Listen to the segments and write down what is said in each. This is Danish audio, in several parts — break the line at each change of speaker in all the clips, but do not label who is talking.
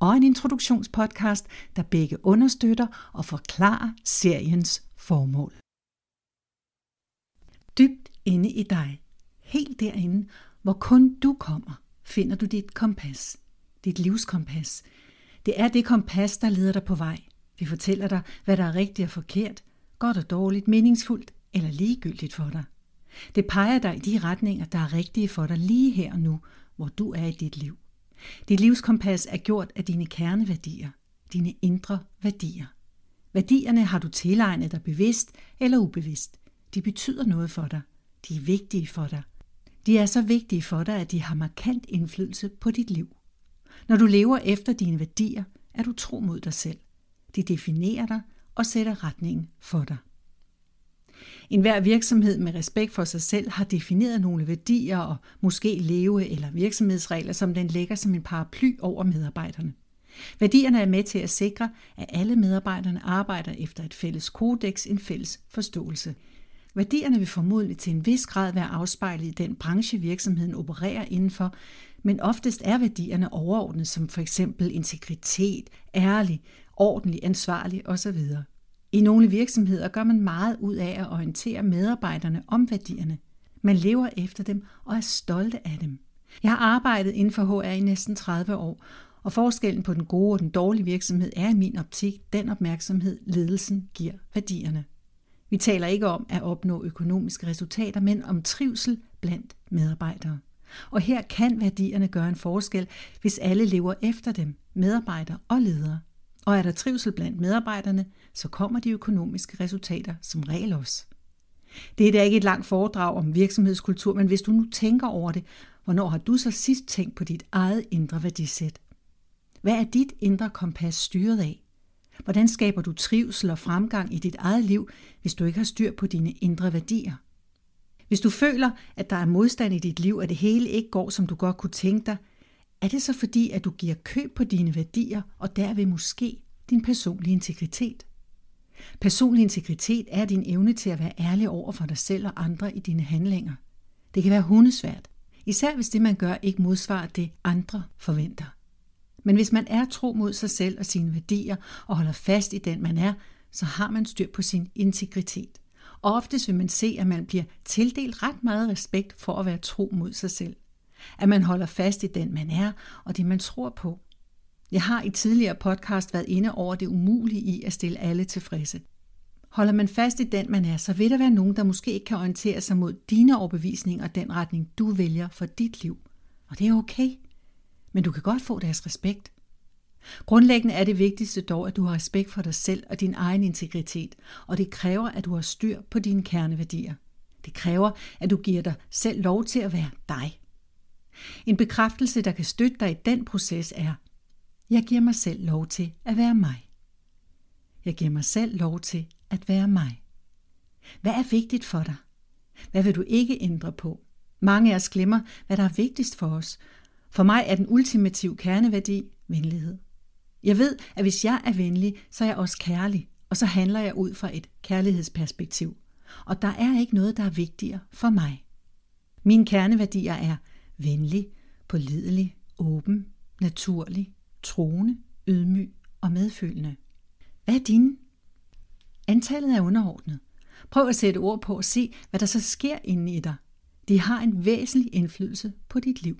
og en introduktionspodcast, der begge understøtter og forklarer seriens formål. Dybt inde i dig, helt derinde, hvor kun du kommer, finder du dit kompas, dit livskompas. Det er det kompas, der leder dig på vej. Vi fortæller dig, hvad der er rigtigt og forkert, godt og dårligt, meningsfuldt eller ligegyldigt for dig. Det peger dig i de retninger, der er rigtige for dig lige her og nu, hvor du er i dit liv. Dit livskompas er gjort af dine kerneværdier, dine indre værdier. Værdierne har du tilegnet dig bevidst eller ubevidst. De betyder noget for dig. De er vigtige for dig. De er så vigtige for dig, at de har markant indflydelse på dit liv. Når du lever efter dine værdier, er du tro mod dig selv. De definerer dig og sætter retningen for dig. En hver virksomhed med respekt for sig selv har defineret nogle værdier og måske leve- eller virksomhedsregler, som den lægger som en paraply over medarbejderne. Værdierne er med til at sikre, at alle medarbejderne arbejder efter et fælles kodex, en fælles forståelse. Værdierne vil formodentlig til en vis grad være afspejlet i den branche, virksomheden opererer indenfor, men oftest er værdierne overordnet som for eksempel integritet, ærlig, ordentlig, ansvarlig osv. I nogle virksomheder gør man meget ud af at orientere medarbejderne om værdierne. Man lever efter dem og er stolte af dem. Jeg har arbejdet inden for HR i næsten 30 år, og forskellen på den gode og den dårlige virksomhed er i min optik den opmærksomhed, ledelsen giver værdierne. Vi taler ikke om at opnå økonomiske resultater, men om trivsel blandt medarbejdere. Og her kan værdierne gøre en forskel, hvis alle lever efter dem, medarbejdere og ledere. Og er der trivsel blandt medarbejderne, så kommer de økonomiske resultater som regel også. Det er da ikke et langt foredrag om virksomhedskultur, men hvis du nu tænker over det, hvornår har du så sidst tænkt på dit eget indre værdisæt? Hvad er dit indre kompas styret af? Hvordan skaber du trivsel og fremgang i dit eget liv, hvis du ikke har styr på dine indre værdier? Hvis du føler, at der er modstand i dit liv, at det hele ikke går, som du godt kunne tænke dig, er det så fordi, at du giver køb på dine værdier og derved måske din personlige integritet? Personlig integritet er din evne til at være ærlig over for dig selv og andre i dine handlinger. Det kan være hundesvært, især hvis det man gør ikke modsvarer det andre forventer. Men hvis man er tro mod sig selv og sine værdier og holder fast i den man er, så har man styr på sin integritet. Og oftest vil man se, at man bliver tildelt ret meget respekt for at være tro mod sig selv. At man holder fast i den, man er, og det, man tror på. Jeg har i tidligere podcast været inde over det umulige i at stille alle tilfredse. Holder man fast i den, man er, så vil der være nogen, der måske ikke kan orientere sig mod dine overbevisninger og den retning, du vælger for dit liv. Og det er okay. Men du kan godt få deres respekt. Grundlæggende er det vigtigste dog, at du har respekt for dig selv og din egen integritet, og det kræver, at du har styr på dine kerneværdier. Det kræver, at du giver dig selv lov til at være dig. En bekræftelse, der kan støtte dig i den proces er, jeg giver mig selv lov til at være mig. Jeg giver mig selv lov til at være mig. Hvad er vigtigt for dig? Hvad vil du ikke ændre på? Mange af os glemmer, hvad der er vigtigst for os. For mig er den ultimative kerneværdi venlighed. Jeg ved, at hvis jeg er venlig, så er jeg også kærlig, og så handler jeg ud fra et kærlighedsperspektiv. Og der er ikke noget, der er vigtigere for mig. Mine kerneværdier er venlig, pålidelig, åben, naturlig, troende, ydmyg og medfølende. Hvad er dine? Antallet er underordnet. Prøv at sætte ord på og se, hvad der så sker inde i dig. De har en væsentlig indflydelse på dit liv.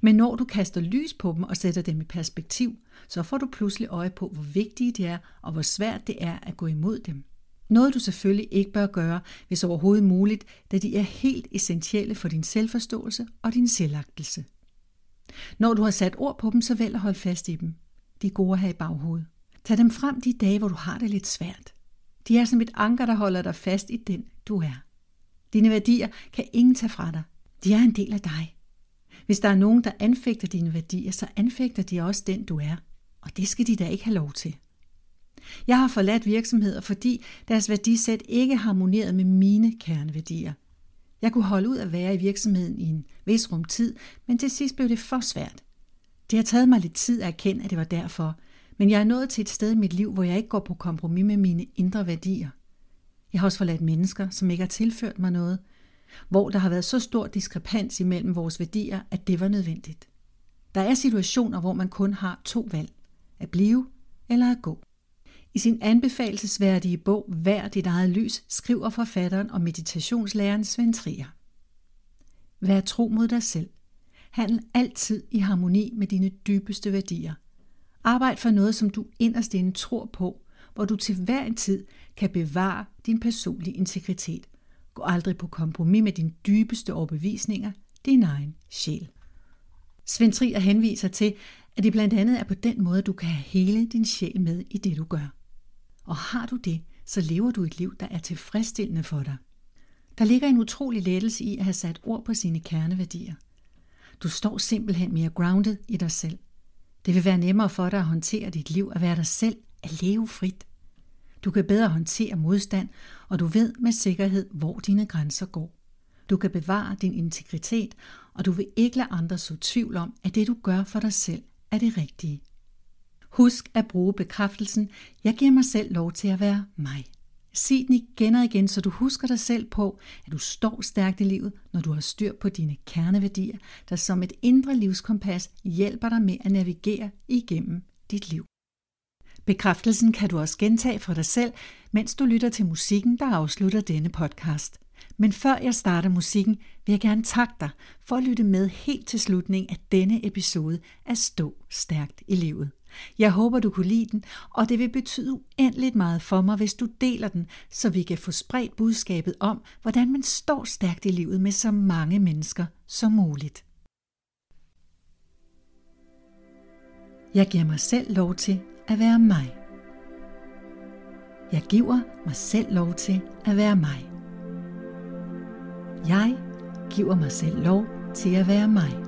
Men når du kaster lys på dem og sætter dem i perspektiv, så får du pludselig øje på, hvor vigtige de er og hvor svært det er at gå imod dem. Noget du selvfølgelig ikke bør gøre, hvis overhovedet muligt, da de er helt essentielle for din selvforståelse og din selvagtelse. Når du har sat ord på dem, så vælg at holde fast i dem. De er gode at have i baghovedet. Tag dem frem de dage, hvor du har det lidt svært. De er som et anker, der holder dig fast i den, du er. Dine værdier kan ingen tage fra dig. De er en del af dig. Hvis der er nogen, der anfægter dine værdier, så anfægter de også den, du er. Og det skal de da ikke have lov til. Jeg har forladt virksomheder, fordi deres værdisæt ikke harmonerede med mine kerneværdier. Jeg kunne holde ud at være i virksomheden i en vis rum tid, men til sidst blev det for svært. Det har taget mig lidt tid at erkende, at det var derfor, men jeg er nået til et sted i mit liv, hvor jeg ikke går på kompromis med mine indre værdier. Jeg har også forladt mennesker, som ikke har tilført mig noget, hvor der har været så stor diskrepans imellem vores værdier, at det var nødvendigt. Der er situationer, hvor man kun har to valg. At blive eller at gå. I sin anbefalesværdige bog Vær dit eget lys skriver forfatteren og meditationslæreren Svend Trier. Vær tro mod dig selv. Handel altid i harmoni med dine dybeste værdier. Arbejd for noget, som du inderst inde tror på, hvor du til hver en tid kan bevare din personlige integritet. Gå aldrig på kompromis med dine dybeste overbevisninger, din egen sjæl. Svend Trier henviser til, at det blandt andet er på den måde, du kan have hele din sjæl med i det, du gør. Og har du det, så lever du et liv, der er tilfredsstillende for dig. Der ligger en utrolig lettelse i at have sat ord på sine kerneværdier. Du står simpelthen mere grounded i dig selv. Det vil være nemmere for dig at håndtere dit liv, at være dig selv, at leve frit. Du kan bedre håndtere modstand, og du ved med sikkerhed, hvor dine grænser går. Du kan bevare din integritet, og du vil ikke lade andre så tvivl om, at det du gør for dig selv er det rigtige. Husk at bruge bekræftelsen, jeg giver mig selv lov til at være mig. Sig den igen og igen, så du husker dig selv på, at du står stærkt i livet, når du har styr på dine kerneværdier, der som et indre livskompas hjælper dig med at navigere igennem dit liv. Bekræftelsen kan du også gentage for dig selv, mens du lytter til musikken, der afslutter denne podcast. Men før jeg starter musikken, vil jeg gerne takke dig for at lytte med helt til slutningen af denne episode af Stå Stærkt i Livet. Jeg håber, du kunne lide den, og det vil betyde uendeligt meget for mig, hvis du deler den, så vi kan få spredt budskabet om, hvordan man står stærkt i livet med så mange mennesker som muligt. Jeg giver mig selv lov til at være mig. Jeg giver mig selv lov til at være mig. Jeg giver mig selv lov til at være mig.